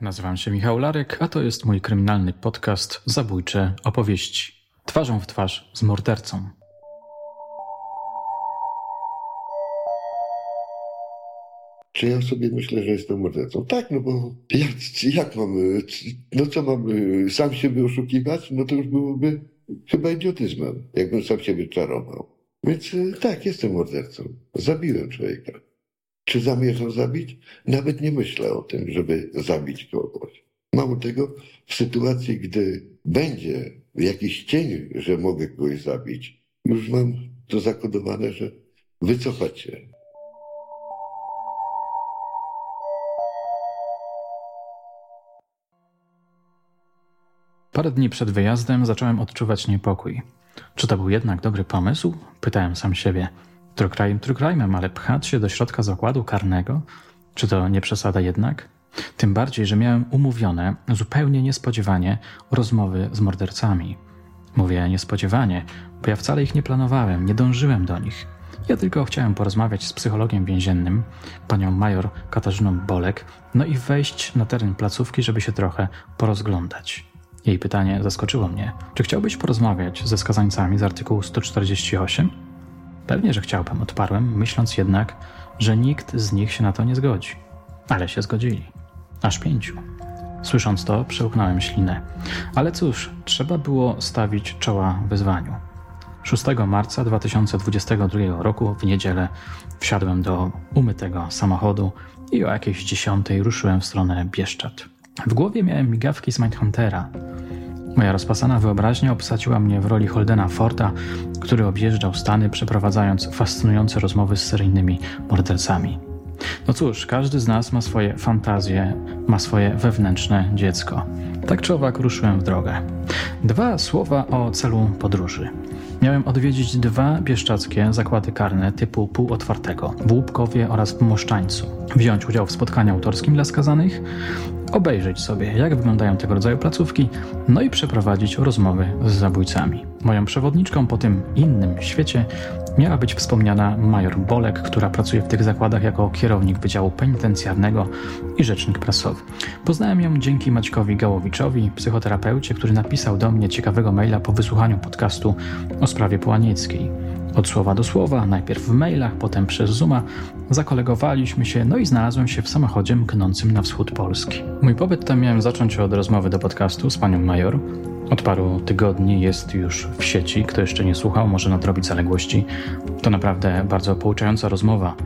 Nazywam się Michał Larek, a to jest mój kryminalny podcast Zabójcze opowieści. Twarzą w twarz z mordercą. Czy ja sobie myślę, że jestem mordercą? Tak, no bo jak, jak mam, no co mam, sam siebie oszukiwać? No to już byłoby chyba idiotyzmem, jakbym sam siebie czarował. Więc tak, jestem mordercą. Zabiłem człowieka. Czy zamierzam zabić? Nawet nie myślę o tym, żeby zabić kogoś. Mało tego, w sytuacji, gdy będzie jakiś cień, że mogę kogoś zabić, już mam to zakodowane, że wycofać się. Parę dni przed wyjazdem zacząłem odczuwać niepokój. Czy to był jednak dobry pomysł? Pytałem sam siebie. Trukrajm trukrajmem, ale pchać się do środka zakładu karnego? Czy to nie przesada jednak? Tym bardziej, że miałem umówione, zupełnie niespodziewanie, rozmowy z mordercami. Mówię niespodziewanie, bo ja wcale ich nie planowałem, nie dążyłem do nich. Ja tylko chciałem porozmawiać z psychologiem więziennym, panią major Katarzyną Bolek, no i wejść na teren placówki, żeby się trochę porozglądać. Jej pytanie zaskoczyło mnie. Czy chciałbyś porozmawiać ze skazańcami z artykułu 148? Pewnie, że chciałbym, odparłem, myśląc jednak, że nikt z nich się na to nie zgodzi. Ale się zgodzili. Aż pięciu. Słysząc to, przełknąłem ślinę. Ale cóż, trzeba było stawić czoła wyzwaniu. 6 marca 2022 roku w niedzielę wsiadłem do umytego samochodu i o jakiejś dziesiątej ruszyłem w stronę Bieszczad. W głowie miałem migawki z Mindhuntera. Moja rozpasana wyobraźnia obsadziła mnie w roli Holdena Forda, który objeżdżał Stany, przeprowadzając fascynujące rozmowy z seryjnymi mordercami. No cóż, każdy z nas ma swoje fantazje, ma swoje wewnętrzne dziecko. Tak czy owak ruszyłem w drogę. Dwa słowa o celu podróży. Miałem odwiedzić dwa bieszczackie zakłady karne typu półotwartego w Łupkowie oraz w Moszczańcu. Wziąć udział w spotkaniu autorskim dla skazanych, obejrzeć sobie, jak wyglądają tego rodzaju placówki, no i przeprowadzić rozmowy z zabójcami. Moją przewodniczką po tym innym świecie miała być wspomniana major Bolek, która pracuje w tych zakładach jako kierownik Wydziału Penitencjarnego i rzecznik prasowy. Poznałem ją dzięki Maćkowi Gałowiczowi, psychoterapeucie, który napisał do mnie ciekawego maila po wysłuchaniu podcastu o sprawie Połanieckiej. Od słowa do słowa, najpierw w mailach, potem przez Zooma, zakolegowaliśmy się, no i znalazłem się w samochodzie mknącym na wschód Polski. Mój pobyt tam miałem zacząć od rozmowy do podcastu z panią Major. Od paru tygodni jest już w sieci. Kto jeszcze nie słuchał, może nadrobić zaległości. To naprawdę bardzo pouczająca rozmowa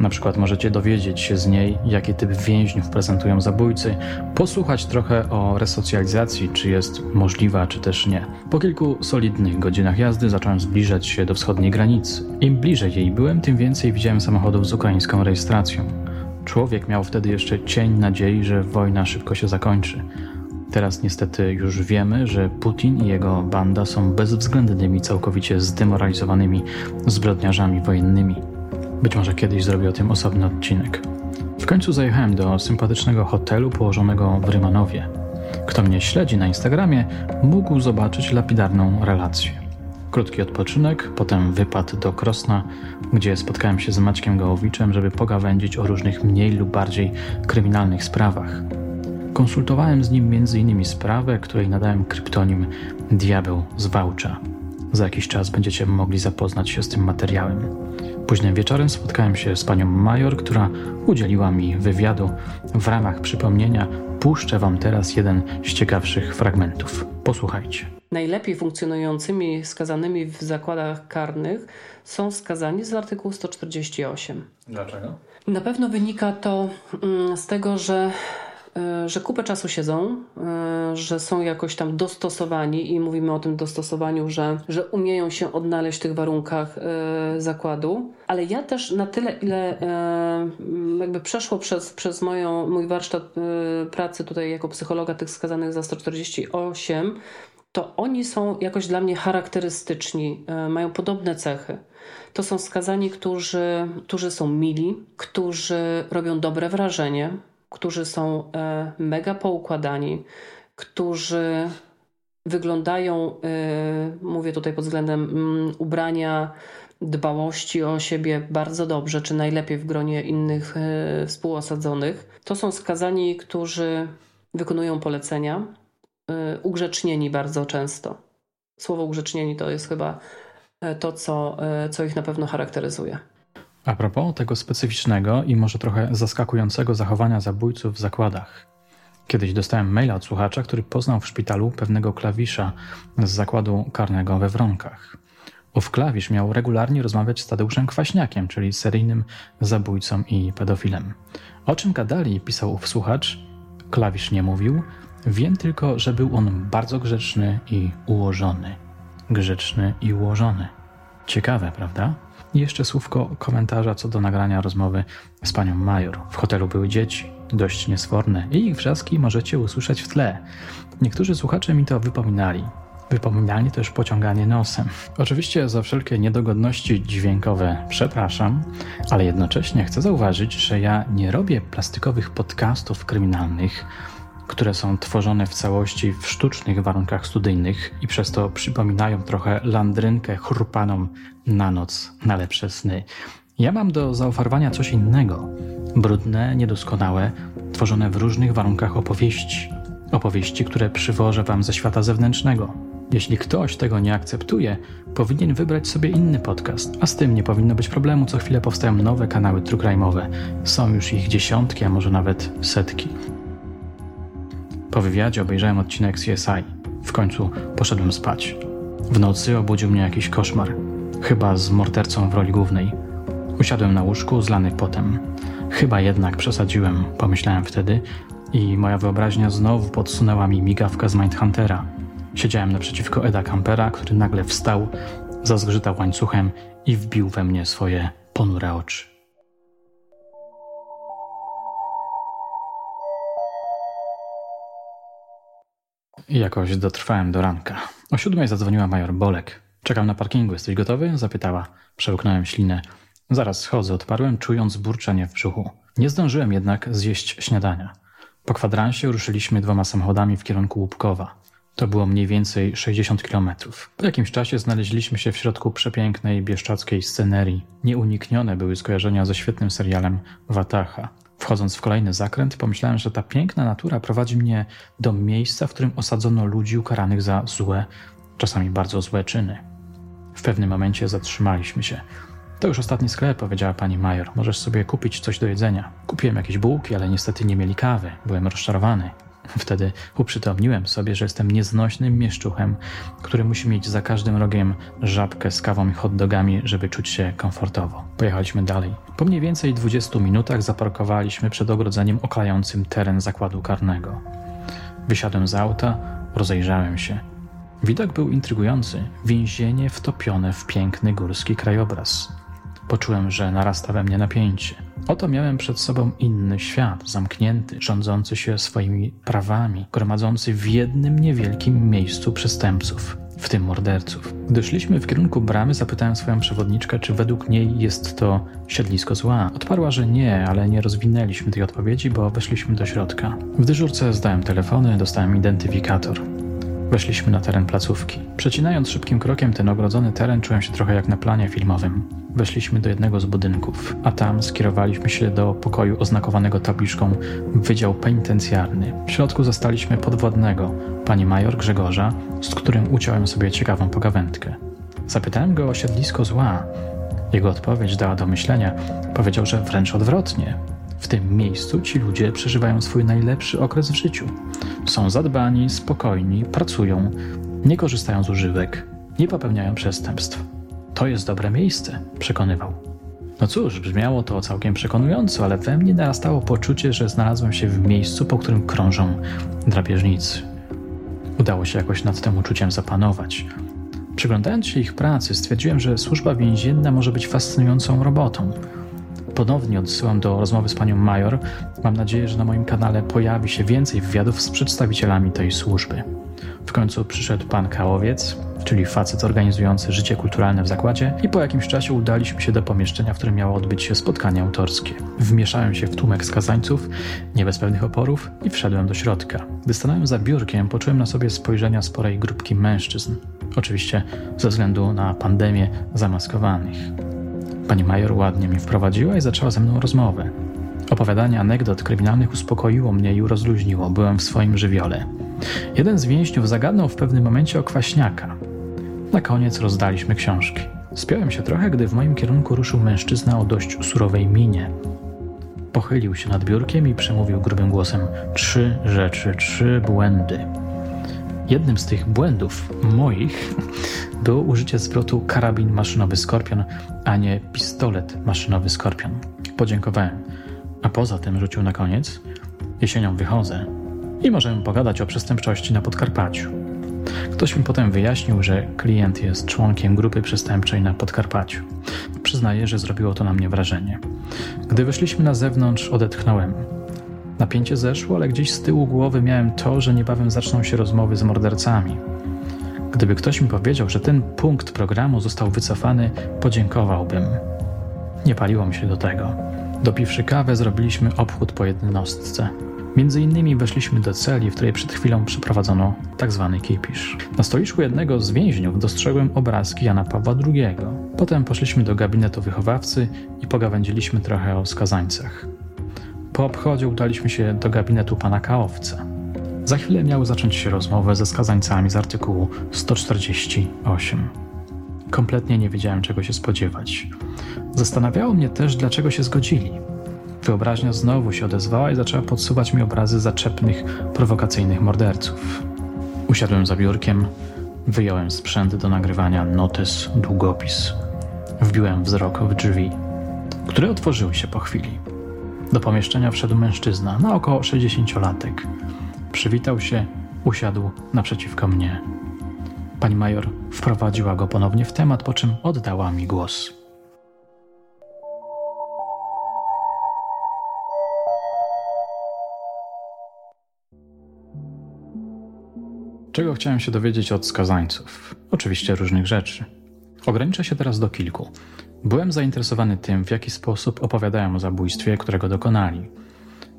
na przykład możecie dowiedzieć się z niej, jaki typ więźniów prezentują zabójcy, posłuchać trochę o resocjalizacji, czy jest możliwa, czy też nie. Po kilku solidnych godzinach jazdy zacząłem zbliżać się do wschodniej granicy. Im bliżej jej byłem, tym więcej widziałem samochodów z ukraińską rejestracją. Człowiek miał wtedy jeszcze cień nadziei, że wojna szybko się zakończy. Teraz niestety już wiemy, że Putin i jego banda są bezwzględnymi, całkowicie zdemoralizowanymi zbrodniarzami wojennymi. Być może kiedyś zrobię o tym osobny odcinek. W końcu zajechałem do sympatycznego hotelu położonego w Rymanowie. Kto mnie śledzi na Instagramie, mógł zobaczyć lapidarną relację. Krótki odpoczynek, potem wypad do Krosna, gdzie spotkałem się z Maćkiem Gołowiczem, żeby pogawędzić o różnych mniej lub bardziej kryminalnych sprawach. Konsultowałem z nim m.in. sprawę, której nadałem kryptonim Diabeł z Wałcza. Za jakiś czas będziecie mogli zapoznać się z tym materiałem. Późnym wieczorem spotkałem się z panią Major, która udzieliła mi wywiadu. W ramach przypomnienia puszczę wam teraz jeden z ciekawszych fragmentów. Posłuchajcie. Najlepiej funkcjonującymi skazanymi w zakładach karnych są skazani z artykułu 148. Dlaczego? Na pewno wynika to mm, z tego, że że kupę czasu siedzą, e, że są jakoś tam dostosowani i mówimy o tym dostosowaniu, że, że umieją się odnaleźć w tych warunkach e, zakładu. Ale ja też na tyle, ile jakby przeszło przez, przez moją, mój warsztat pracy tutaj jako psychologa tych skazanych za 148, to oni są jakoś dla mnie charakterystyczni, mają podobne cechy. To są skazani, którzy, którzy są mili, którzy robią dobre wrażenie, którzy są e, mega poukładani, którzy wyglądają, e, mówię tutaj pod względem mm, ubrania, dbałości o siebie bardzo dobrze, czy najlepiej w gronie innych e, współosadzonych. To są skazani, którzy wykonują polecenia, ugrzecznieni bardzo często. Słowo ugrzecznieni to jest chyba to, co, co ich na pewno charakteryzuje. A propos tego specyficznego i może trochę zaskakującego zachowania zabójców w zakładach. Kiedyś dostałem maila od słuchacza, który poznał w szpitalu pewnego klawisza z zakładu karnego we Wronkach. Ów klawisz miał regularnie rozmawiać z Tadeuszem Kwaśniakiem, czyli seryjnym zabójcą i pedofilem. O czym gadali, pisał ów słuchacz, klawisz nie mówił, wiem tylko, że był on bardzo grzeczny i ułożony. Grzeczny i ułożony. Ciekawe, prawda? I jeszcze słówko komentarza co do nagrania rozmowy z panią Major. W hotelu były dzieci, dość niesforne, i ich wrzaski możecie usłyszeć w tle. Niektórzy słuchacze mi to wypominali. Wypominanie też pociąganie nosem. Oczywiście za wszelkie niedogodności dźwiękowe przepraszam, ale jednocześnie chcę zauważyć, że ja nie robię plastikowych podcastów kryminalnych, które są tworzone w całości w sztucznych warunkach studyjnych i przez to przypominają trochę landrynkę chrupaną na noc na lepsze sny. Ja mam do zaoferowania coś innego. Brudne, niedoskonałe, tworzone w różnych warunkach opowieści. Opowieści, które przywożę wam ze świata zewnętrznego. Jeśli ktoś tego nie akceptuje, powinien wybrać sobie inny podcast, a z tym nie powinno być problemu. Co chwilę powstają nowe kanały trukrajmowe. Są już ich dziesiątki, a może nawet setki. Po wywiadzie obejrzałem odcinek CSI. W końcu poszedłem spać. W nocy obudził mnie jakiś koszmar, chyba z mordercą w roli głównej. Usiadłem na łóżku, zlany potem. Chyba jednak przesadziłem, pomyślałem wtedy, i moja wyobraźnia znowu podsunęła mi migawkę z Mindhuntera. Siedziałem naprzeciwko Eda Campera, który nagle wstał, zazgrzytał łańcuchem i wbił we mnie swoje ponure oczy. I jakoś dotrwałem do ranka. O siódmej zadzwoniła major Bolek. Czekam na parkingu, jesteś gotowy? Zapytała. Przełknąłem ślinę. Zaraz schodzę, odparłem, czując burczenie w brzuchu. Nie zdążyłem jednak zjeść śniadania. Po kwadransie ruszyliśmy dwoma samochodami w kierunku Łupkowa. To było mniej więcej 60 kilometrów. Po jakimś czasie znaleźliśmy się w środku przepięknej, bieszczackiej scenerii. Nieuniknione były skojarzenia ze świetnym serialem Wataha. Wchodząc w kolejny zakręt, pomyślałem, że ta piękna natura prowadzi mnie do miejsca, w którym osadzono ludzi ukaranych za złe, czasami bardzo złe czyny. W pewnym momencie zatrzymaliśmy się. To już ostatni sklep, powiedziała pani Major. Możesz sobie kupić coś do jedzenia. Kupiłem jakieś bułki, ale niestety nie mieli kawy. Byłem rozczarowany. Wtedy uprzytomniłem sobie, że jestem nieznośnym mieszczuchem, który musi mieć za każdym rogiem żabkę z kawą i hotdogami, żeby czuć się komfortowo. Pojechaliśmy dalej. Po mniej więcej 20 minutach zaparkowaliśmy przed ogrodzeniem oklającym teren zakładu karnego. Wysiadłem z auta, rozejrzałem się. Widok był intrygujący. Więzienie wtopione w piękny górski krajobraz. Poczułem, że narasta we mnie napięcie. Oto miałem przed sobą inny świat, zamknięty, rządzący się swoimi prawami, gromadzący w jednym niewielkim miejscu przestępców, w tym morderców. Gdy szliśmy w kierunku bramy, zapytałem swoją przewodniczkę, czy według niej jest to siedlisko zła. Odparła, że nie, ale nie rozwinęliśmy tej odpowiedzi, bo weszliśmy do środka. W dyżurce zdałem telefony, dostałem identyfikator. Weszliśmy na teren placówki. Przecinając szybkim krokiem ten ogrodzony teren, czułem się trochę jak na planie filmowym. Weszliśmy do jednego z budynków, a tam skierowaliśmy się do pokoju oznakowanego tabliczką Wydział Penitencjarny. W środku zastaliśmy podwładnego, pani major Grzegorza, z którym uciąłem sobie ciekawą pogawędkę. Zapytałem go o siedlisko zła. Jego odpowiedź dała do myślenia. Powiedział, że wręcz odwrotnie. W tym miejscu ci ludzie przeżywają swój najlepszy okres w życiu. Są zadbani, spokojni, pracują, nie korzystają z używek, nie popełniają przestępstw. To jest dobre miejsce, przekonywał. No cóż, brzmiało to całkiem przekonująco, ale we mnie narastało poczucie, że znalazłem się w miejscu, po którym krążą drapieżnicy. Udało się jakoś nad tym uczuciem zapanować. Przyglądając się ich pracy, stwierdziłem, że służba więzienna może być fascynującą robotą. Ponownie odsyłam do rozmowy z panią Major. Mam nadzieję, że na moim kanale pojawi się więcej wywiadów z przedstawicielami tej służby. W końcu przyszedł pan Kałowiec, czyli facet organizujący życie kulturalne w zakładzie, i po jakimś czasie udaliśmy się do pomieszczenia, w którym miało odbyć się spotkanie autorskie. Wmieszałem się w tłumek skazańców, nie bez pewnych oporów, i wszedłem do środka. Gdy stanąłem za biurkiem, poczułem na sobie spojrzenia sporej grupki mężczyzn. Oczywiście ze względu na pandemię zamaskowanych. Pani major ładnie mnie wprowadziła i zaczęła ze mną rozmowę. Opowiadanie anegdot kryminalnych uspokoiło mnie i rozluźniło, byłem w swoim żywiole. Jeden z więźniów zagadnął w pewnym momencie o kwaśniaka. Na koniec rozdaliśmy książki. Spiąłem się trochę, gdy w moim kierunku ruszył mężczyzna o dość surowej minie. Pochylił się nad biurkiem i przemówił grubym głosem: Trzy rzeczy, trzy błędy. Jednym z tych błędów moich było użycie zwrotu karabin maszynowy skorpion, a nie pistolet maszynowy skorpion. Podziękowałem. A poza tym rzucił na koniec: Jesienią wychodzę i możemy pogadać o przestępczości na Podkarpaciu. Ktoś mi potem wyjaśnił, że klient jest członkiem grupy przestępczej na Podkarpaciu. Przyznaję, że zrobiło to na mnie wrażenie. Gdy wyszliśmy na zewnątrz, odetchnąłem. Napięcie zeszło, ale gdzieś z tyłu głowy miałem to, że niebawem zaczną się rozmowy z mordercami. Gdyby ktoś mi powiedział, że ten punkt programu został wycofany, podziękowałbym. Nie paliło mi się do tego. Dopiwszy kawę, zrobiliśmy obchód po jednostce. Między innymi weszliśmy do celi, w której przed chwilą przeprowadzono. Tak kipisz. Na stoliczku jednego z więźniów dostrzegłem obrazki Jana Pawła II. Potem poszliśmy do gabinetu wychowawcy i pogawędziliśmy trochę o skazańcach. Po obchodzie udaliśmy się do gabinetu pana Kaowca. Za chwilę miały zacząć się rozmowy ze skazańcami z artykułu 148. Kompletnie nie wiedziałem, czego się spodziewać. Zastanawiało mnie też, dlaczego się zgodzili. Wyobraźnia znowu się odezwała i zaczęła podsuwać mi obrazy zaczepnych, prowokacyjnych morderców. Usiadłem za biurkiem, wyjąłem sprzęt do nagrywania, notes, długopis. Wbiłem wzrok w drzwi, które otworzyły się po chwili. Do pomieszczenia wszedł mężczyzna na około 60-latek. Przywitał się, usiadł naprzeciwko mnie. Pani major wprowadziła go ponownie w temat, po czym oddała mi głos. Czego chciałem się dowiedzieć od skazańców? Oczywiście różnych rzeczy. Ograniczę się teraz do kilku. Byłem zainteresowany tym, w jaki sposób opowiadają o zabójstwie, którego dokonali.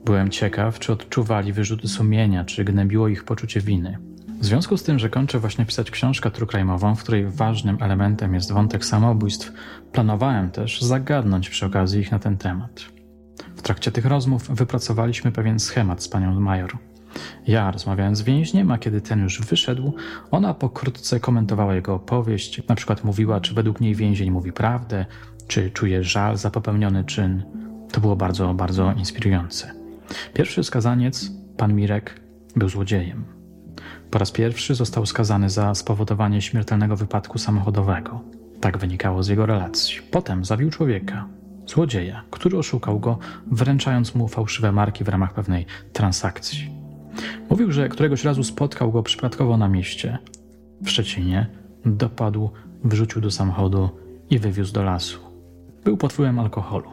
Byłem ciekaw, czy odczuwali wyrzuty sumienia, czy gnębiło ich poczucie winy. W związku z tym, że kończę właśnie pisać książkę trukrajmową, w której ważnym elementem jest wątek samobójstw, planowałem też zagadnąć przy okazji ich na ten temat. W trakcie tych rozmów wypracowaliśmy pewien schemat z panią Major. Ja rozmawiałem z więźniem, a kiedy ten już wyszedł, ona pokrótce komentowała jego opowieść, na przykład mówiła, czy według niej więzień mówi prawdę, czy czuje żal za popełniony czyn. To było bardzo, bardzo inspirujące. Pierwszy skazaniec, pan Mirek, był złodziejem. Po raz pierwszy został skazany za spowodowanie śmiertelnego wypadku samochodowego. Tak wynikało z jego relacji. Potem zabił człowieka, złodzieja, który oszukał go, wręczając mu fałszywe marki w ramach pewnej transakcji. Mówił, że któregoś razu spotkał go przypadkowo na mieście w Szczecinie, dopadł, wrzucił do samochodu i wywiózł do lasu. Był pod wpływem alkoholu.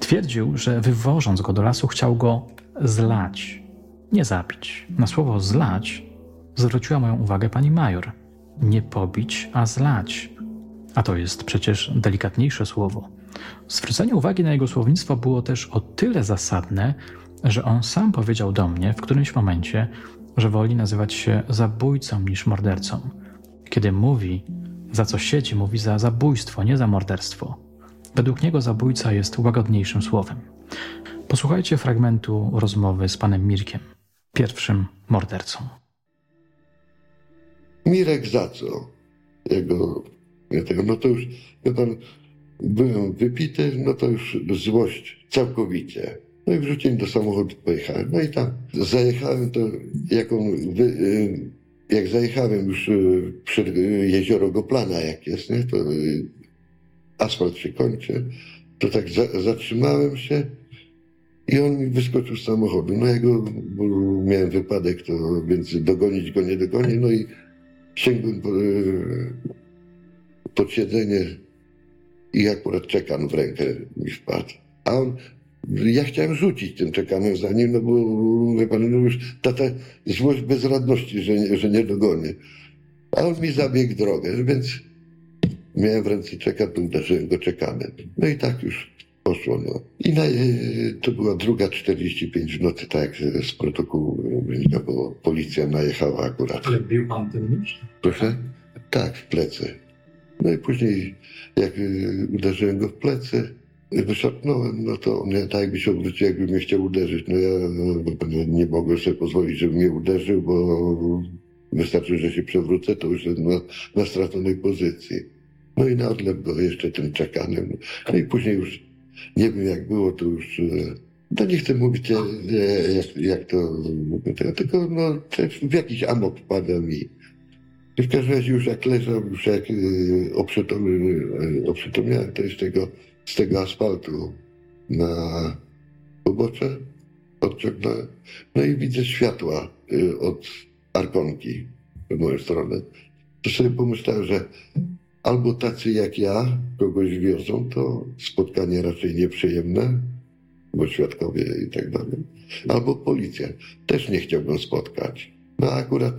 Twierdził, że wywożąc go do lasu chciał go zlać, nie zabić. Na słowo zlać zwróciła moją uwagę pani major. Nie pobić, a zlać. A to jest przecież delikatniejsze słowo. Zwrócenie uwagi na jego słownictwo było też o tyle zasadne, że on sam powiedział do mnie w którymś momencie, że woli nazywać się zabójcą niż mordercą. Kiedy mówi, za co siedzi, mówi za zabójstwo, nie za morderstwo. Według niego zabójca jest łagodniejszym słowem. Posłuchajcie fragmentu rozmowy z panem Mirkiem, pierwszym mordercą. Mirek za co? Jego, ja tego, no to już, ja pan, byłem wypity, no to już złość całkowicie. No i wrzuciłem do samochodu, pojechałem. No i tam zajechałem to, jak on, y, jak zajechałem już y, przed jezioro Goplana, jak jest, nie, to y, asfalt się kończy, to tak za, zatrzymałem się i on wyskoczył z samochodu. No ja go, miałem wypadek, to więc dogonić go nie dogonię, no i sięgłem po, pod siedzenie i akurat czekam w rękę mi wpadł. A on ja chciałem rzucić tym czekanem za nim, no bo wie pan, no już ta, ta złość bezradności, że, że nie dogonię. A on mi zabiegł drogę, więc miałem w ręce czeka, to uderzyłem go czekanem. No i tak już poszło. No. I na, to była druga 45 w nocy, tak jak z protokołu wynika, bo policja najechała akurat. Ale bił pan tym nóż? Proszę? Tak, w plecy. No i później jak uderzyłem go w plecy, wyszarpnąłem, no to on tak jakby się obrócił, jakby mnie chciał uderzyć. No ja no, nie mogłem sobie pozwolić, żeby mnie uderzył, bo wystarczy, że się przewrócę, to już jest na, na straconej pozycji. No i na odlew go jeszcze tym czekanem. No i później już nie wiem jak było, to już no nie chcę mówić jak, jak to, tylko no, w jakiś amok wpadłem i w każdym razie już jak leżał, już jak y, oprzytomniałem, to jest tego, z tego asfaltu na pobocze odciągnąłem. No i widzę światła y, od Arkonki w moją stronę. To sobie pomyślałem, że albo tacy jak ja kogoś wiozą, to spotkanie raczej nieprzyjemne, bo świadkowie i tak dalej. Albo policja. Też nie chciałbym spotkać. No akurat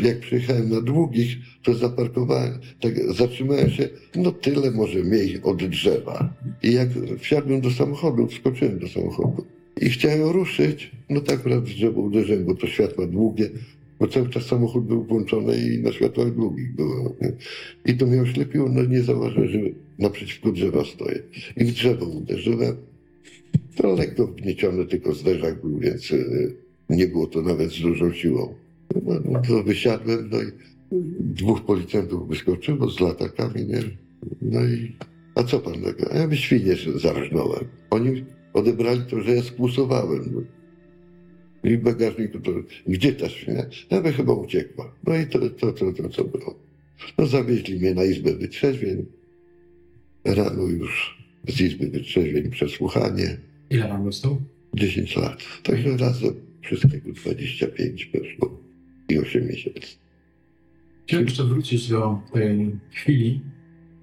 jak przyjechałem na długich, to zaparkowałem, tak zatrzymałem się, no tyle może mniej od drzewa. I jak wsiadłem do samochodu, wskoczyłem do samochodu i chciałem ruszyć, no tak akurat w drzewo uderzyłem, bo to światła długie, bo cały czas samochód był włączony i na światłach długich było. Nie? I to mnie oślepiło, no nie zauważyłem, że naprzeciwko drzewa stoję. I w drzewo uderzyłem. To lekko wgnieciony tylko zderzak był, więc y, nie było to nawet z dużą siłą. No, no to wysiadłem, no i dwóch policjantów wyskoczyło z latakami, nie? No i a co pan tego? A ja by świnie zarżnąłem. Oni odebrali to, że ja skłusowałem. No. I w bagażniku to, gdzie ta świnia? Ja by chyba uciekła. No i to, to, to, to, co było. No zawieźli mnie na izbę wytrzeźwień. Rano już z izby wytrzeźwień przesłuchanie. Ile pan dostał? 10 lat. Także razem wszystkiego 25 weszło i 8 miesięcy. Chciałem jeszcze wrócić do tej chwili,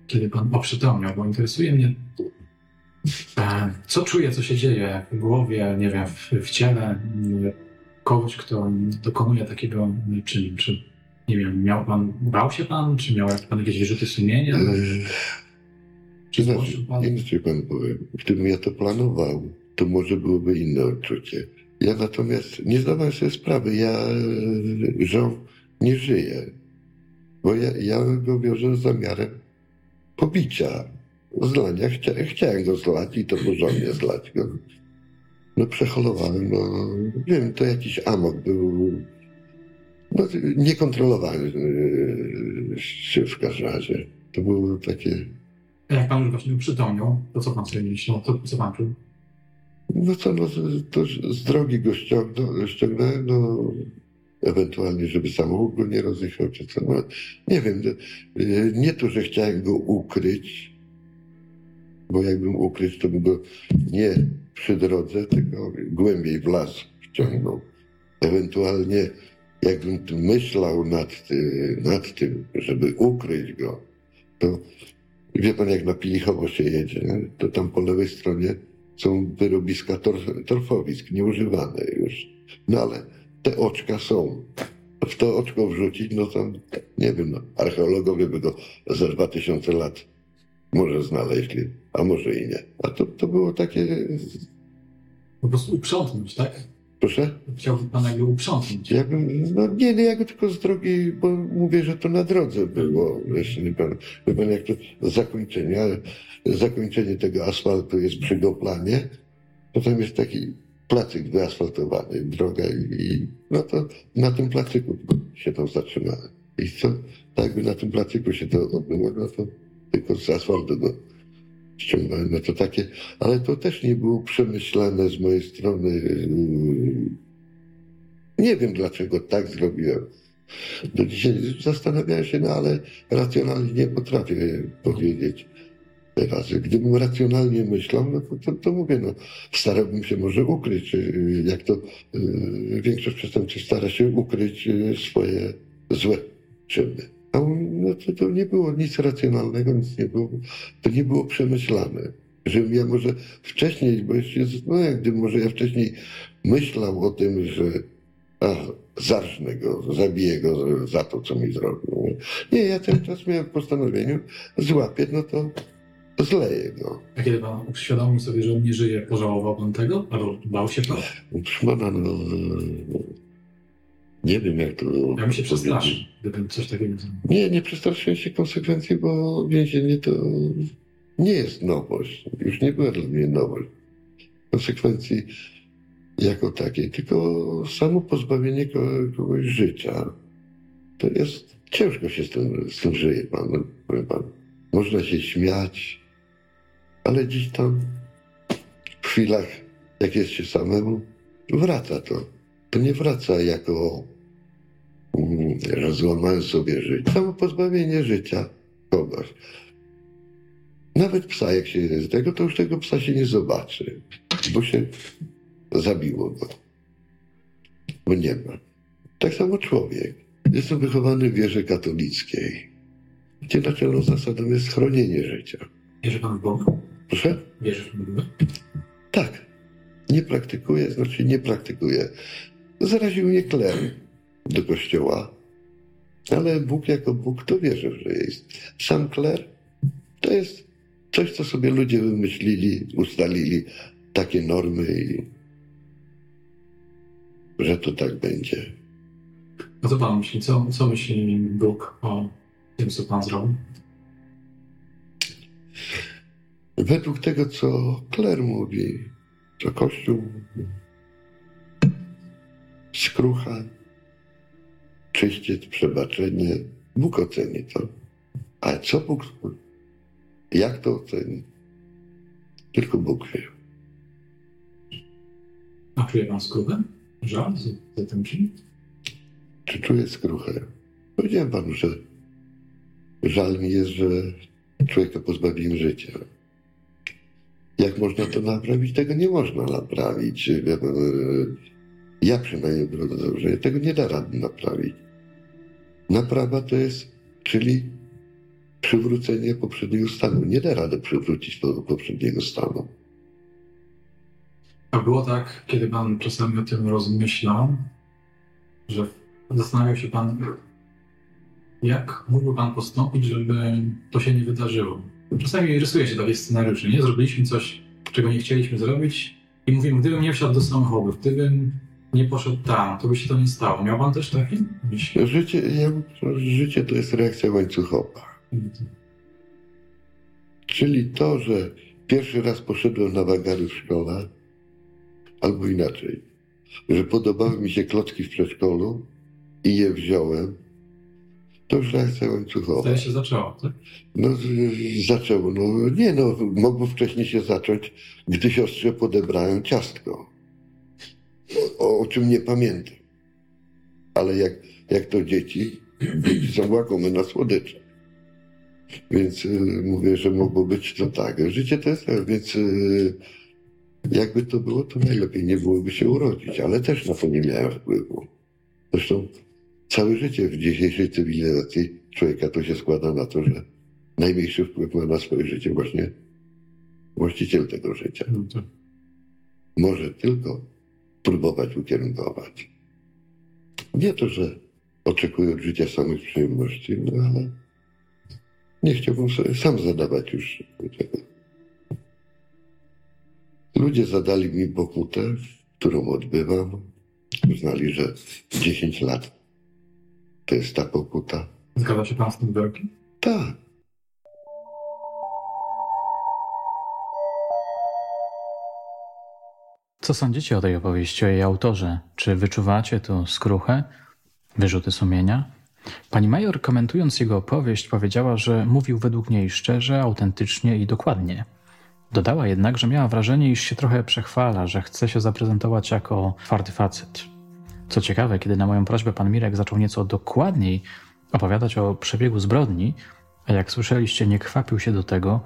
kiedy pan oprzytomniał, bo interesuje mnie, e, co czuje, co się dzieje w głowie, nie wiem, w, w ciele kogoś, kto dokonuje takiego czynu. Czy, nie wiem, miał pan, bał się pan, czy miał pan jakieś wyrzuty sumienia? Eee, czy znaczy, pan? Inaczej pan powiem, gdybym ja to planował, to może byłoby inne odczucie. Ja natomiast nie zdawałem sobie sprawy, ja żon nie żyję, bo ja, ja go wiążę z zamiarem pobicia, zlania. Chcia, chciałem go zlać i to porządnie zlać go. No przeholowałem, no wiem, to jakiś amok był, no niekontrolowany się w każdym razie. To było takie... Jak pan już właśnie przytomniał, to co pan sobie myślał, to co pan czuł? No co, no, to z drogi go ściągnął, ściągnąłem, no, ewentualnie, żeby samochód go nie rozjechał, czy co, no, nie wiem, y, nie to, że chciałem go ukryć, bo jakbym ukryć, to bym go nie przy drodze, tylko głębiej w las wciągnął. Ewentualnie, jakbym myślał nad, nad tym, żeby ukryć go, to wie pan, jak na Pilichowo się jedzie, to tam po lewej stronie są wyrobiska torf, torfowisk, nieużywane już. No ale te oczka są. W to oczko wrzucić, no to nie wiem, no, archeologowie by go za dwa tysiące lat może znaleźli, a może i nie. A to, to było takie... Po prostu uprzątnąć, tak? Proszę? Chciałby pan jakby uprzątnąć. Ja bym, no nie, nie, ja go tylko z drogi, bo mówię, że to na drodze było. Nie pan, wie pan jak to zakończenie, ale zakończenie tego asfaltu jest przy Goplanie. Potem jest taki placyk wyasfaltowany, droga i no to na tym placyku się tam zatrzymałem. I co, tak by na tym placyku się to odbyło, no to tylko z asfaltu go ściągnąłem. No to takie, ale to też nie było przemyślane z mojej strony. Nie wiem dlaczego tak zrobiłem. Do dzisiaj zastanawiałem się, no ale racjonalnie nie potrafię powiedzieć teraz. Gdybym racjonalnie myślał, no to, to, to mówię, no, starałbym się może ukryć, jak to y, większość przestępców stara się ukryć y, swoje złe czyny. A no to, to nie było nic racjonalnego, nic nie było, to nie było przemyślane. Żebym ja może wcześniej, bo jeszcze, no jak gdybym może ja wcześniej myślał o tym, że a, zarżnę go, zabiję go za to, co mi zrobił. Nie, ja cały czas miałem w postanowieniu, złapię, no to zleję go. A kiedy pan uświadomił sobie, że on nie żyje, pożałował pan tego? Albo bał się pan? Pana, no, nie wiem, jak to. Ja bym się przestraszył, gdybym coś takiego Nie, nie przestraszyłem się konsekwencji, bo więzienie to nie jest nowość. Już nie była dla mnie nowość. Konsekwencji jako takiej, tylko samo pozbawienie kogoś życia. To jest, ciężko się z tym, z tym żyje, pan, powiem pan. Można się śmiać, ale gdzieś tam w chwilach, jak jest się samemu, wraca to. To nie wraca jako, mm, że złamałem sobie życie. Samo pozbawienie życia kogoś. Nawet psa, jak się jest tego, to już tego psa się nie zobaczy, bo się zabiło go. Bo nie ma. Tak samo człowiek. Jestem wychowany w wierze katolickiej, gdzie naczelną zasadą jest chronienie życia. Wierzy pan w Boga? Proszę? Wierzysz w Boga? Tak. Nie praktykuję, znaczy nie praktykuję. Zaraził mnie kler do kościoła, ale Bóg jako Bóg to wierzę, że jest. Sam kler to jest coś, co sobie ludzie wymyślili, ustalili takie normy i że to tak będzie. A co pan myśli? Co, co myśli Bóg o tym, co pan zrobił? Według tego, co Kler mówi, co Kościół mówi, skrucha, czyściec, przebaczenie, Bóg oceni to. Ale co Bóg, jak to oceni? Tylko Bóg wie. A czuje pan skruchę? Żal za, tym czym? Czy czuję skruchę? Powiedziałem panu, że żal mi jest, że człowieka pozbawiłem życia. Jak można to naprawić? Tego nie można naprawić. Ja przynajmniej wychodzę że tego nie da rady naprawić. Naprawa to jest, czyli przywrócenie poprzedniego stanu. Nie da rady przywrócić poprzedniego stanu. A było tak, kiedy pan czasami o tym rozmyślał, że zastanawiał się pan, jak mógłby pan postąpić, żeby to się nie wydarzyło? Czasami rysuje się takie scenariusze, nie? Zrobiliśmy coś, czego nie chcieliśmy zrobić i mówimy, gdybym nie wsiadł do samochodu, gdybym nie poszedł tam, to by się to nie stało. Miał pan też takie? Życie, ja, życie to jest reakcja łańcuchowa. Czyli to, że pierwszy raz poszedłem na wagary w szkole, albo inaczej, że podobały mi się klocki w przedszkolu i je wziąłem, to już reakcja łańcuchowa. Wtedy się zaczęło, tak? No, zaczęło. No, nie no, mogło wcześniej się zacząć, gdy siostrze podebrałem ciastko. O, o czym nie pamiętam. Ale jak, jak to dzieci, dzieci są łakome na słodycze. Więc y, mówię, że mogło być to tak. Życie to jest tak, więc y, jakby to było, to najlepiej nie byłoby się urodzić, ale też na to nie miałem wpływu. Zresztą całe życie w dzisiejszej cywilizacji człowieka to się składa na to, że najmniejszy wpływ ma na swoje życie właśnie właściciel tego życia. No to Może tylko próbować ukierunkować. Nie to, że oczekuję od życia samych przyjemności, no ale nie chciałbym sobie sam zadawać już tego. Ludzie zadali mi pokutę, którą odbywam. Uznali, że 10 lat to jest ta pokuta. zgadza się pan z tym wyrokiem? Tak. Co sądzicie o tej opowieści, o jej autorze? Czy wyczuwacie tu skruchę, wyrzuty sumienia? Pani major, komentując jego opowieść, powiedziała, że mówił według niej szczerze, autentycznie i dokładnie. Dodała jednak, że miała wrażenie, iż się trochę przechwala, że chce się zaprezentować jako twardy facet. Co ciekawe, kiedy na moją prośbę pan Mirek zaczął nieco dokładniej opowiadać o przebiegu zbrodni, a jak słyszeliście, nie kwapił się do tego,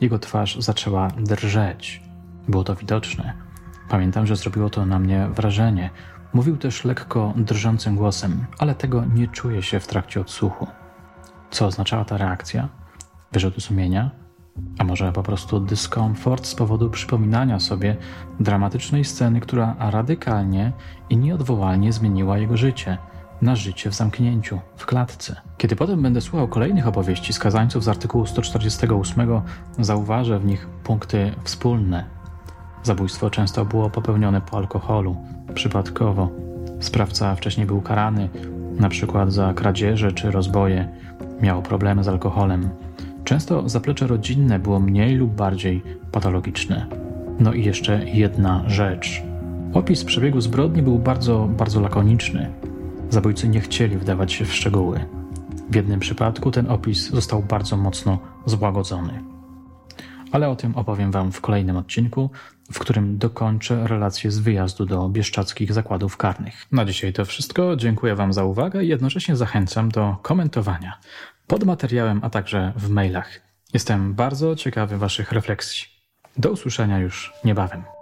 jego twarz zaczęła drżeć. Było to widoczne. Pamiętam, że zrobiło to na mnie wrażenie. Mówił też lekko drżącym głosem, ale tego nie czuje się w trakcie odsłuchu. Co oznaczała ta reakcja? Wyrzuty sumienia? A może po prostu dyskomfort z powodu przypominania sobie dramatycznej sceny, która radykalnie i nieodwołalnie zmieniła jego życie na życie w zamknięciu, w klatce. Kiedy potem będę słuchał kolejnych opowieści skazańców z artykułu 148, zauważę w nich punkty wspólne. Zabójstwo często było popełnione po alkoholu, przypadkowo. Sprawca wcześniej był karany, na przykład za kradzieże czy rozboje. Miał problemy z alkoholem. Często zaplecze rodzinne było mniej lub bardziej patologiczne. No i jeszcze jedna rzecz. Opis przebiegu zbrodni był bardzo, bardzo lakoniczny. Zabójcy nie chcieli wdawać się w szczegóły. W jednym przypadku ten opis został bardzo mocno złagodzony. Ale o tym opowiem Wam w kolejnym odcinku, w którym dokończę relację z wyjazdu do bieszczadzkich zakładów karnych. Na dzisiaj to wszystko. Dziękuję Wam za uwagę i jednocześnie zachęcam do komentowania pod materiałem, a także w mailach. Jestem bardzo ciekawy Waszych refleksji. Do usłyszenia już niebawem.